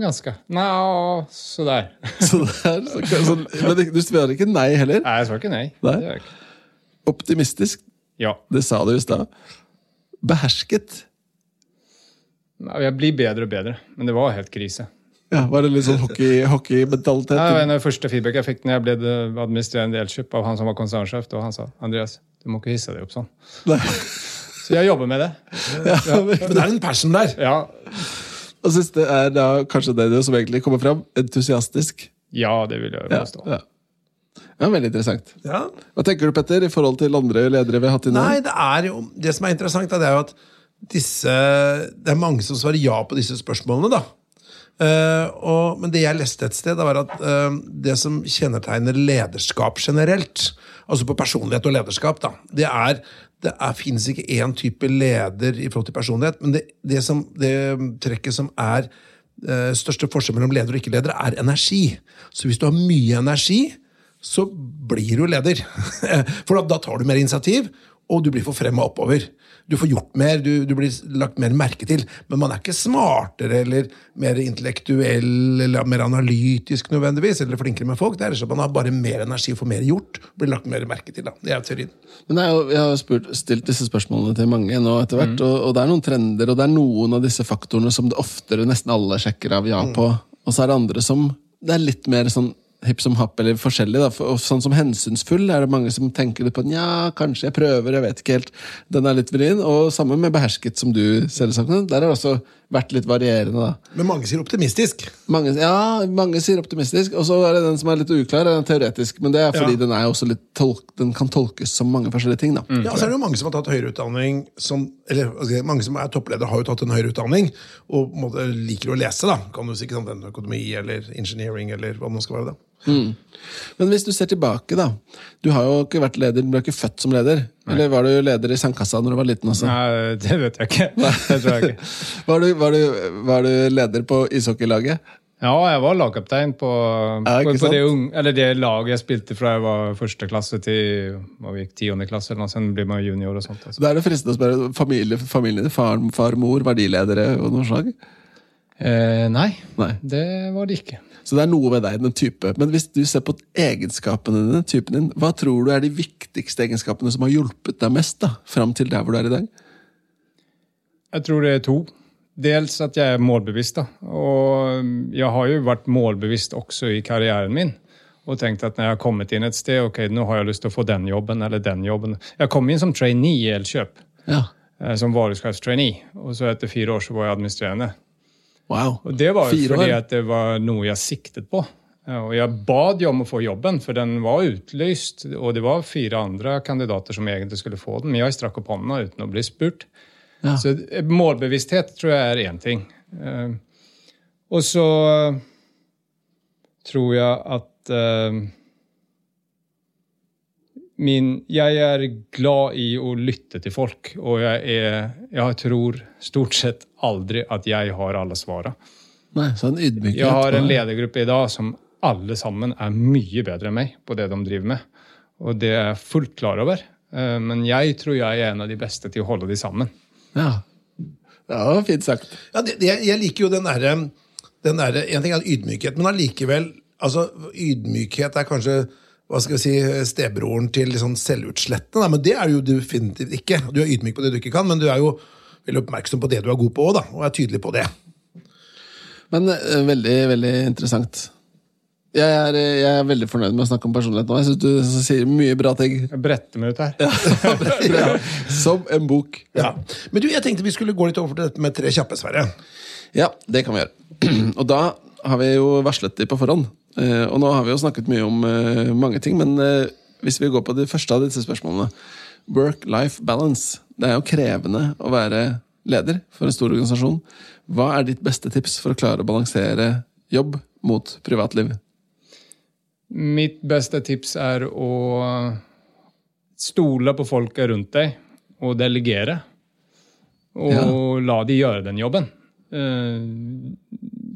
ganske. Nå, så der. så der så, så, men du svarer ikke nei heller? Nei, jeg svarer ikke nei. nei. Optimistisk? Ja. Det sa du i stad. Behersket? Nei, Jeg blir bedre og bedre, men det var helt krise. Ja, Var det litt sånn hockeymentalitet? Hockey ja, den første feedback jeg fikk når jeg ble administrerende Elkjøp av han som var konsernsjef, og han sa Andreas, du må ikke hisse deg opp sånn. Nei. Så jeg jobber med det. Ja. Men det er en passion der. Ja. Og siste er da kanskje det som egentlig kommer fram. Entusiastisk. Ja, det vil jeg påstå. Ja, ja. ja, Veldig interessant. Ja. Hva tenker du, Petter, i forhold til andre ledere vi har hatt innom? Nei, Det er jo, det som er interessant, det er jo at disse, det er mange som svarer ja på disse spørsmålene. da. Uh, og, men det jeg leste et sted, var at uh, det som kjennetegner lederskap generelt, altså på personlighet og lederskap, da, det er det er, finnes ikke én type leder i forhold til personlighet, men det, det, som, det trekket som er eh, største forskjell mellom leder og ikke-leder, er energi. Så hvis du har mye energi, så blir du leder. For da, da tar du mer initiativ, og du blir forfremma oppover du får gjort mer, du, du, blir lagt mer merke til. Men man er ikke smartere eller mer intellektuell eller mer analytisk nødvendigvis, eller flinkere med folk. Det er sånn at Man har bare mer energi og får mer gjort. Blir lagt mer merke til. Da. Det er teorien. Men jeg, Jeg har spurt, stilt disse spørsmålene til mange nå etter hvert, mm. og, og, det er noen trender, og det er noen av disse faktorene som det oftere nesten alle sjekker av ja mm. på. Og så er det andre som det er litt mer sånn hipp som happ eller forskjellig. Da. Og sånn som hensynsfull er det mange som tenker litt på nja, Ja, kanskje jeg prøver, jeg vet ikke helt. Den er litt vrien. Og sammen med behersket, som du selv sa. Der er det også vært litt varierende. da. Men mange sier optimistisk. Mange, ja, mange sier optimistisk. Og så er det den som er litt uklar, den er teoretisk. Men det er fordi ja. den, er også litt tolk, den kan tolkes som mange forskjellige ting. da. Mm. Ja, så er det jo mange som har tatt høyere utdanning som, eller altså, mange som er toppledere, har jo tatt en høyere utdanning og måtte, liker å lese. da. Kan du si ikke sant, en Økonomi eller engineering eller hva det nå skal være. da. Mm. Men hvis du ser tilbake, da. Du har jo ikke vært leder, du ble ikke født som leder. Nei. Eller var du leder i sandkassa når du var liten også? Nei, det vet jeg ikke. Det tror jeg ikke. var, du, var, du, var, du, leder på ishockeylaget? Ja, jeg var lagkaptein på, ja, på, på det, unge, det, laget jeg spilte fra jeg var første klasse til hva vi gikk tiende klasse. eller noe, Sen blir man junior og sånt. Altså. Da er det fristende å spørre familie, familien din, far, far, mor, var de ledere og noe slag? Eh, nei, nei, det var det ikke. Så det er noe ved deg, den type. Men hvis du ser på egenskapene dine, typen din, hva tror du er de viktigste egenskapene som har hjulpet deg mest da, fram til der hvor du er i dag? Jeg tror det er to. Dels at jeg er målbevisst. da. Og jeg har jo vært målbevisst også i karrieren min. Og tenkt at når jeg har kommet inn et sted, ok, nå har jeg lyst til å få den jobben eller den jobben. Jeg kom inn som trainee i Elkjøp. Ja. Eh, som varesjefstrainee. Og så etter fire år så var jeg administrerende. Wow. Og Det var jo fordi at det var noe jeg siktet på. Og Jeg bad jo om å få jobben, for den var utlyst. Og det var fire andre kandidater som egentlig skulle få den, men jeg strakk opp hånda uten å bli spurt. Ja. Så målbevissthet tror jeg er én ting. Eh, og så tror jeg at min, jeg er glad i å lytte til folk, og jeg, er, jeg tror stort sett aldri at jeg har alle. Nei, sånn ydmykhet. Jeg har en ledergruppe i dag som alle sammen er mye bedre enn meg på det de driver med. Og det er jeg fullt klar over. Eh, men jeg tror jeg er en av de beste til å holde de sammen. Ja, Ja, fint sagt. Ja, det, det, jeg liker jo den derre den der, En ting er ydmykhet, men allikevel altså, Ydmykhet er kanskje hva skal vi si, stebroren til liksom selvutslettende. Men det er du jo definitivt ikke. Du er ydmyk på det du ikke kan, men du er jo veldig oppmerksom på det du er god på òg, og er tydelig på det. Men uh, veldig, veldig interessant. Jeg er, jeg er, veldig fornøyd med å snakke om personlighet nå. Jeg synes du sier mye bra ting. Jeg bretter meg ut her. Ja, Som en bok. Ja. Men du, jeg tenkte vi skulle gå litt over til dette med tre kjappe, Sverre. Ja, det kan vi gjøre. Og da har vi jo varslet de på forhånd. Eh, og nå har vi jo snakket mye om eh, mange ting, men eh, hvis vi går på de første av disse spørsmålene Work-life balance. Det er jo krevende å være leder for en stor organisasjon. Hva er ditt beste tips for å klare å balansere jobb mot privatliv? Mitt beste tips er å stole på folka rundt deg og delegere. Og ja. la de gjøre den jobben.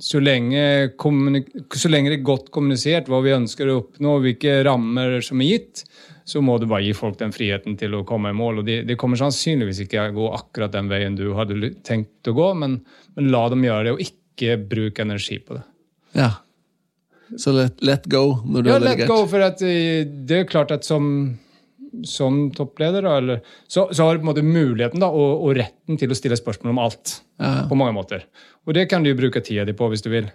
Så lenge, så lenge, det er godt kommunisert hva vi ønsker å oppnå, hvilke rammer som er gitt, så må du bare gi folk den friheten til å komme i mål. og Det, de kommer sannsynligvis ikke å gå akkurat den veien du hadde tenkt å gå, men, men la dem gjøre det, og ikke bruke energi på det. Ja. Så let, let go når du ja, har delegert? Ja, let go, for eh, det er klart at som som toppleder, da, eller, så, så, har du på en måte muligheten da, og, og, retten til å stille spørsmål om alt. Ja. på mange måter. Og det kan du bruke tida di på hvis du vil.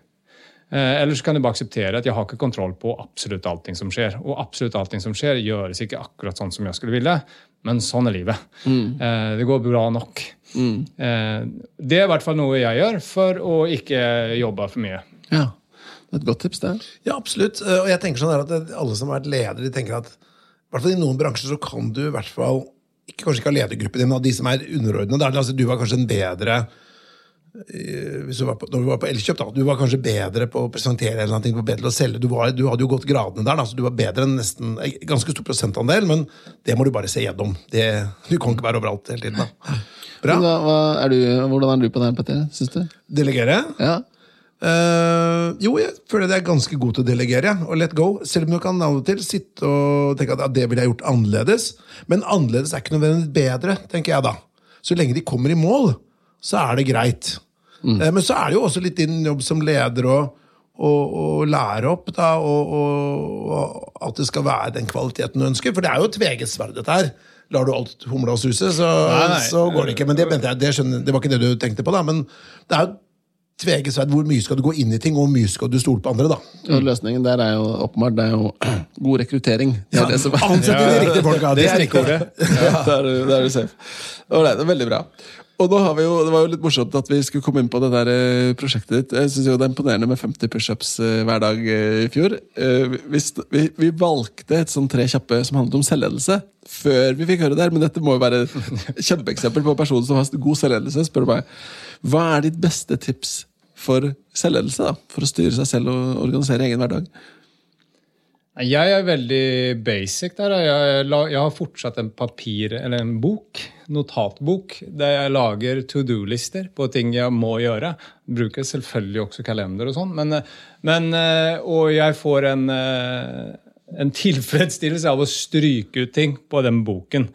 Eh, eller så kan du bare akseptere at jeg har ikke kontroll på absolutt allting som skjer. Og absolutt allting som skjer, gjøres ikke akkurat sånn som jeg skulle ville, men sånn er livet. Mm. Eh, det går bra nok. Mm. Eh, det er i hvert fall noe jeg gjør for å ikke jobbe for mye. Ja, det er Et godt tips, det. Ja, absolutt. Eh, og jeg tenker sånn at Alle som har vært ledere, de tenker at hvert fall i noen bransjer så kan du i hvert fall ikke, kanskje ikke ha ledergruppen din, men de som er underordnede. Altså, du var kanskje en bedre eh, hvis du var på, når du var på Elkjøp, da, du var kanskje bedre på å presentere eller noe, bedre å selge. Du, var, du, hadde jo gått gradene der, da, så du var bedre enn nesten ganske stor prosentandel, men det må du bare se gjennom. Det, du kan ikke være overalt hele tiden. da. Bra. Hva er du, hvordan er du på det, Petter? Delegere? Ja. Uh, jo, jeg føler jeg er ganske god til å delegere. Og let go. Selv om du kan av og til sitte og tenke at ja, det ville jeg gjort annerledes. Men annerledes er ikke nødvendigvis bedre, tenker jeg da. Så lenge de kommer i mål, så er det greit. Mm. Uh, men så er det jo også litt din jobb som leder å, å, å lære opp, da, og, og, at det skal være den kvaliteten du ønsker. For det er jo et tveget sverd, dette her. Lar du alt humla suse, så, så går det ikke. Men det, jeg, det, skjønner, det var ikke det du tenkte på, da. Men det er jo tvegesverd. Hvor mye skal du gå inn i ting, og hvor mye skal du stole på andre? da? Og løsningen der er jo åpenbart det er jo god rekruttering. Det er det som er. Ansett de riktige folka! Det er stikkordet. Ja, da er, er du safe. Og det veldig bra. Og nå har vi jo, Det var jo litt morsomt at vi skulle komme inn på det der eh, prosjektet ditt. Jeg synes jo Det er imponerende med 50 pushups eh, hver dag eh, i fjor. Vi, vi, vi valgte et sånn tre kjappe som handlet om selvledelse før vi fikk høre det her, men dette må jo være et kjempeeksempel på personen som har god selvledelse. spør du meg. Hva er ditt beste tips for selvledelse? da? For å styre seg selv og organisere egen hverdag? Jeg er veldig basic der. Jeg, jeg har fortsatt en papir, eller en bok, notatbok, der jeg lager to do-lister på ting jeg må gjøre. Bruker selvfølgelig også kalender og sånn. Men, men, eh, og jeg får en, eh, en tilfredsstillelse av å stryke ut ting på den boken.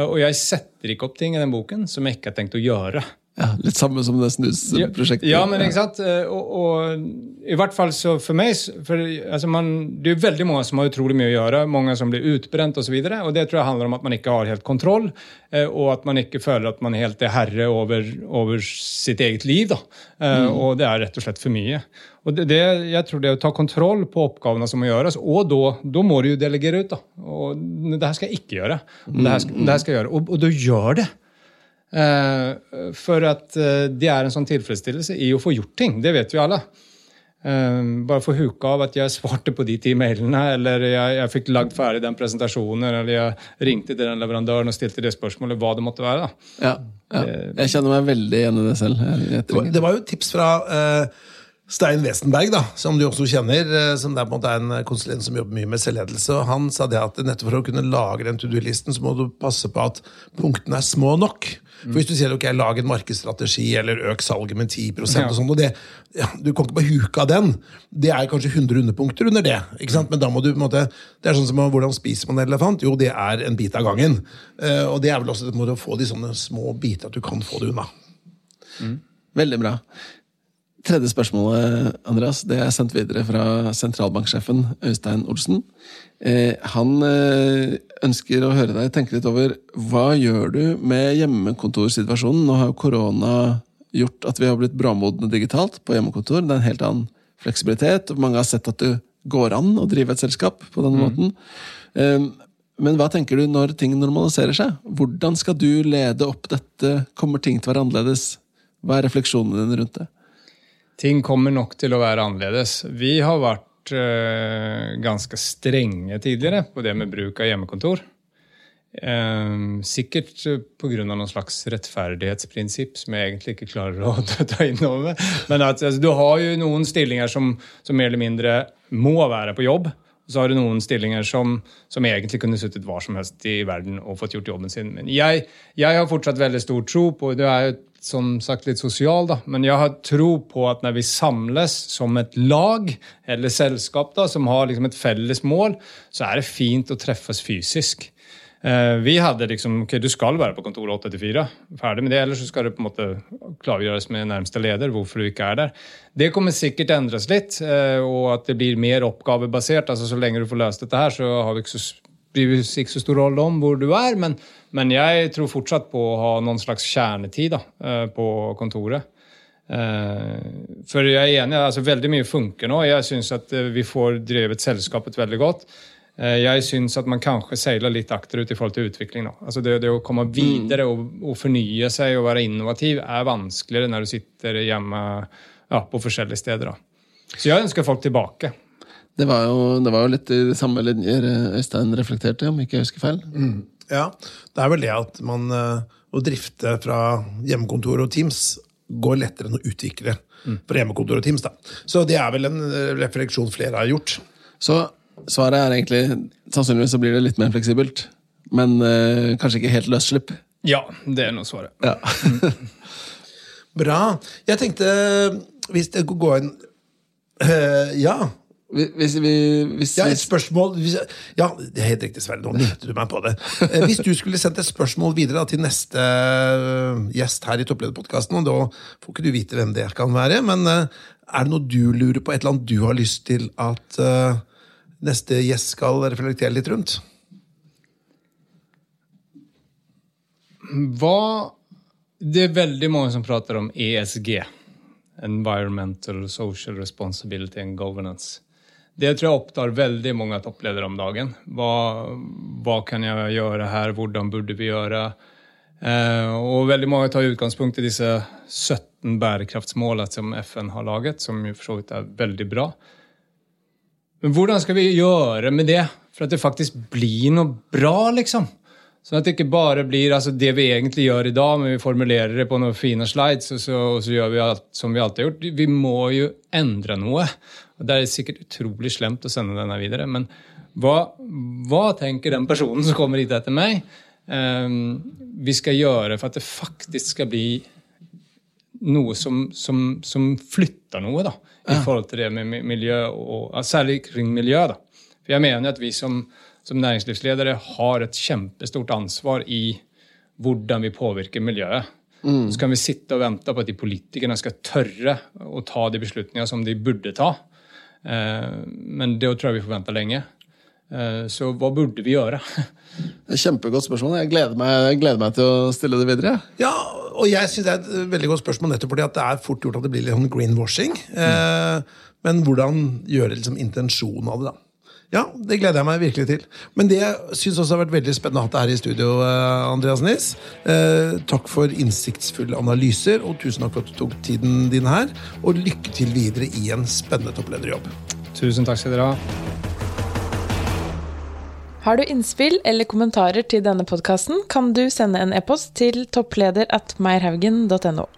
Og jeg setter ikke opp ting i den boken som jeg ikke har tenkt å gjøre. Ja, Litt samme som det snusprosjektet. Ja, men ikke sant? Eh, og, og, i hvert fall så for meg for, altså man, Det er veldig mange som har utrolig mye å gjøre. Mange som blir utbrent osv. Og, så og det tror jeg handler om at man ikke har helt kontroll, eh, og at man ikke føler at man helt er herre over, over sitt eget liv. da. Eh, mm. Og det er rett og slett for mye. Og det, det, jeg tror det er å ta kontroll på oppgavene som må gjøres, og da må du jo delegere ut. da. Og det her skal jeg ikke gjøre. Det her skal, det her skal jeg gjøre. Og, og du gjør det. Eh, for at eh, det er en sånn tilfredsstillelse i å få gjort ting. Det vet vi alle. Eh, bare få huka av at jeg svarte på de ti mailene, eller jeg, jeg fikk lagd ferdig den presentasjonen, eller jeg ringte til den leverandøren og stilte det spørsmålet, hva det måtte være. Ja, ja. Jeg kjenner meg veldig igjen i det selv. Det var, det var jo et tips fra uh, Stein Westenberg, da, som du også kjenner, som er, på en måte en konsulent som jobber mye med selvledelse. og Han sa det at nettopp for å kunne lage den to do-listen, så må du passe på at punktene er små nok. For Hvis du sier ok, lag en markedsstrategi eller øk salget med 10 og sånn, og det, ja, Du kan ikke bare huke av den. Det er kanskje 100 underpunkter under det. ikke sant? Men da må du på en måte, Det er sånn som Hvordan spiser man en elefant? Jo, det er en bit av gangen. Uh, og det er vel også, det du få de sånne små biter at du kan få det unna. Mm. Veldig bra. Tredje spørsmålet, Andreas, det er sendt videre fra sentralbanksjefen Øystein Olsen. Eh, han eh, ønsker å høre deg tenke litt over hva gjør du med hjemmekontorsituasjonen? Nå har jo korona gjort at vi har blitt bråmodne digitalt på hjemmekontor. Det er en helt annen fleksibilitet, og mange har sett at det går an å drive et selskap på denne mm. måten. Eh, men hva tenker du når ting normaliserer seg? Hvordan skal du lede opp dette? Kommer ting til å være annerledes? Hva er refleksjonene dine rundt det? Ting kommer nok til å være annerledes. Vi har vært eh, ganske strenge tidligere på det med bruk av hjemmekontor. Eh, sikkert pga. noen slags rettferdighetsprinsipp som jeg egentlig ikke klarer å ta inn over. Men at, altså, du har jo noen stillinger som, som, mer eller mindre må være på jobb. Og så har du noen stillinger som, som egentlig kunne sittet hva som helst i verden og fått gjort jobben sin. Men jeg, jeg har fortsatt veldig stor tro på Det er jo som sagt litt sosial, da. Men jeg har tro på at når vi samles som et lag eller selskap da, som har liksom et felles mål, så er det fint å treffes fysisk. Eh, vi hadde liksom ok, du skal være på kontoret 8 4. Ferdig med det. Eller så skal det på en måte klargjøres med nærmeste leder hvorfor du ikke er der. Det kommer sikkert endres litt, eh, og at det blir mer oppgavebasert. altså Så lenge du får løst dette her, så har vi ikke så ikke så stor rolle om hvor du er, men, men, jeg tror fortsatt på å ha noen slags kjernetid da, eh, på kontoret. Eh, for jeg er enig, altså veldig mye funker nå. Jeg syns at eh, vi får drevet selskapet veldig godt. Jeg syns at man kanskje seiler litt akterut i forhold til utvikling nå. Altså det, det, å komme videre og, og, fornye seg og være innovativ er vanskeligere når du sitter hjemme ja, på forskjellige steder. Da. Så jeg ønsker folk tilbake. Det var, jo, det var jo litt i de samme linjer Øystein reflekterte, om ikke jeg husker feil. Mm. Ja, det er vel det at man eh, å drifte fra hjemmekontor og Teams går lettere enn å utvikle mm. fra hjemmekontor og Teams. da. Så det er vel en eh, refleksjon flere har gjort. Så svaret er egentlig sannsynligvis så blir det litt mer fleksibelt, men øh, kanskje ikke helt løsslipp? Ja, det er nå svaret. Ja. Bra. Jeg tenkte, hvis det går inn øh, Ja. Hvis vi hvis, Ja, et spørsmål hvis, Ja, det er helt riktig, Sverre. Nå minnet du meg på det. Eh, hvis du skulle sendt et spørsmål videre da, til neste eh, gjest her i Topplederpodkasten, og da får ikke du vite hvem det kan være, men eh, er det noe du lurer på, et eller annet du har lyst til at uh, neste gjest skal reflektere litt rundt? Hva Det er veldig mange som prater om ESG. Environmental, Social Responsibility and Governance. Det tror jeg opptar veldig mange toppledere om dagen. Hva, hva, kan jeg gjøre her? Hvordan burde vi gjøre? Eh, og veldig mange tar utgangspunkt i disse 17 bærekraftsmålene som FN har laget, som for så vidt er veldig bra. Men hvordan skal vi gjøre med det for at det faktisk blir noe bra, liksom? Sånn at det ikke bare blir altså det vi egentlig gjør i dag, men vi formulerer det på noen fine slides, og så, og så gjør vi alt som vi alltid har gjort. Vi må jo endre noe. Det er sikkert utrolig slemt å sende denne videre, men hva, hva tenker den personen som kommer hit etter meg, um, vi skal gjøre for at det faktisk skal bli noe som, som, som flytter noe, da, i forhold til det med miljø, og, særlig kring miljø. da. For jeg mener at vi som, som næringslivsledere har et kjempestort ansvar i hvordan vi påvirker miljøet. Mm. Så kan vi sitte og vente på at de politikerne skal tørre å ta de beslutningene som de burde ta. Eh, men det tror jeg vi får vente lenge. Eh, så hva burde vi gjøre? Kjempegodt spørsmål. Jeg gleder, meg, jeg gleder meg, til å stille det videre. Ja, og jeg synes det er et veldig godt spørsmål nettopp fordi at det er fort gjort at det blir litt sånn greenwashing. Mm. Men hvordan gjøre liksom intensjonen av det, da? Ja, det gleder jeg meg virkelig til. Men det jeg syns også har vært veldig spennende å ha deg her i studio, Andreas Niss. Eh, takk for innsiktsfulle analyser, og tusen takk for at du tok tiden din her. Og lykke til videre i en spennende topplederjobb. Tusen takk skal dere ha. Har du innspill eller kommentarer til denne podkasten, kan du sende en e-post til toppleder at meierhaugen.no.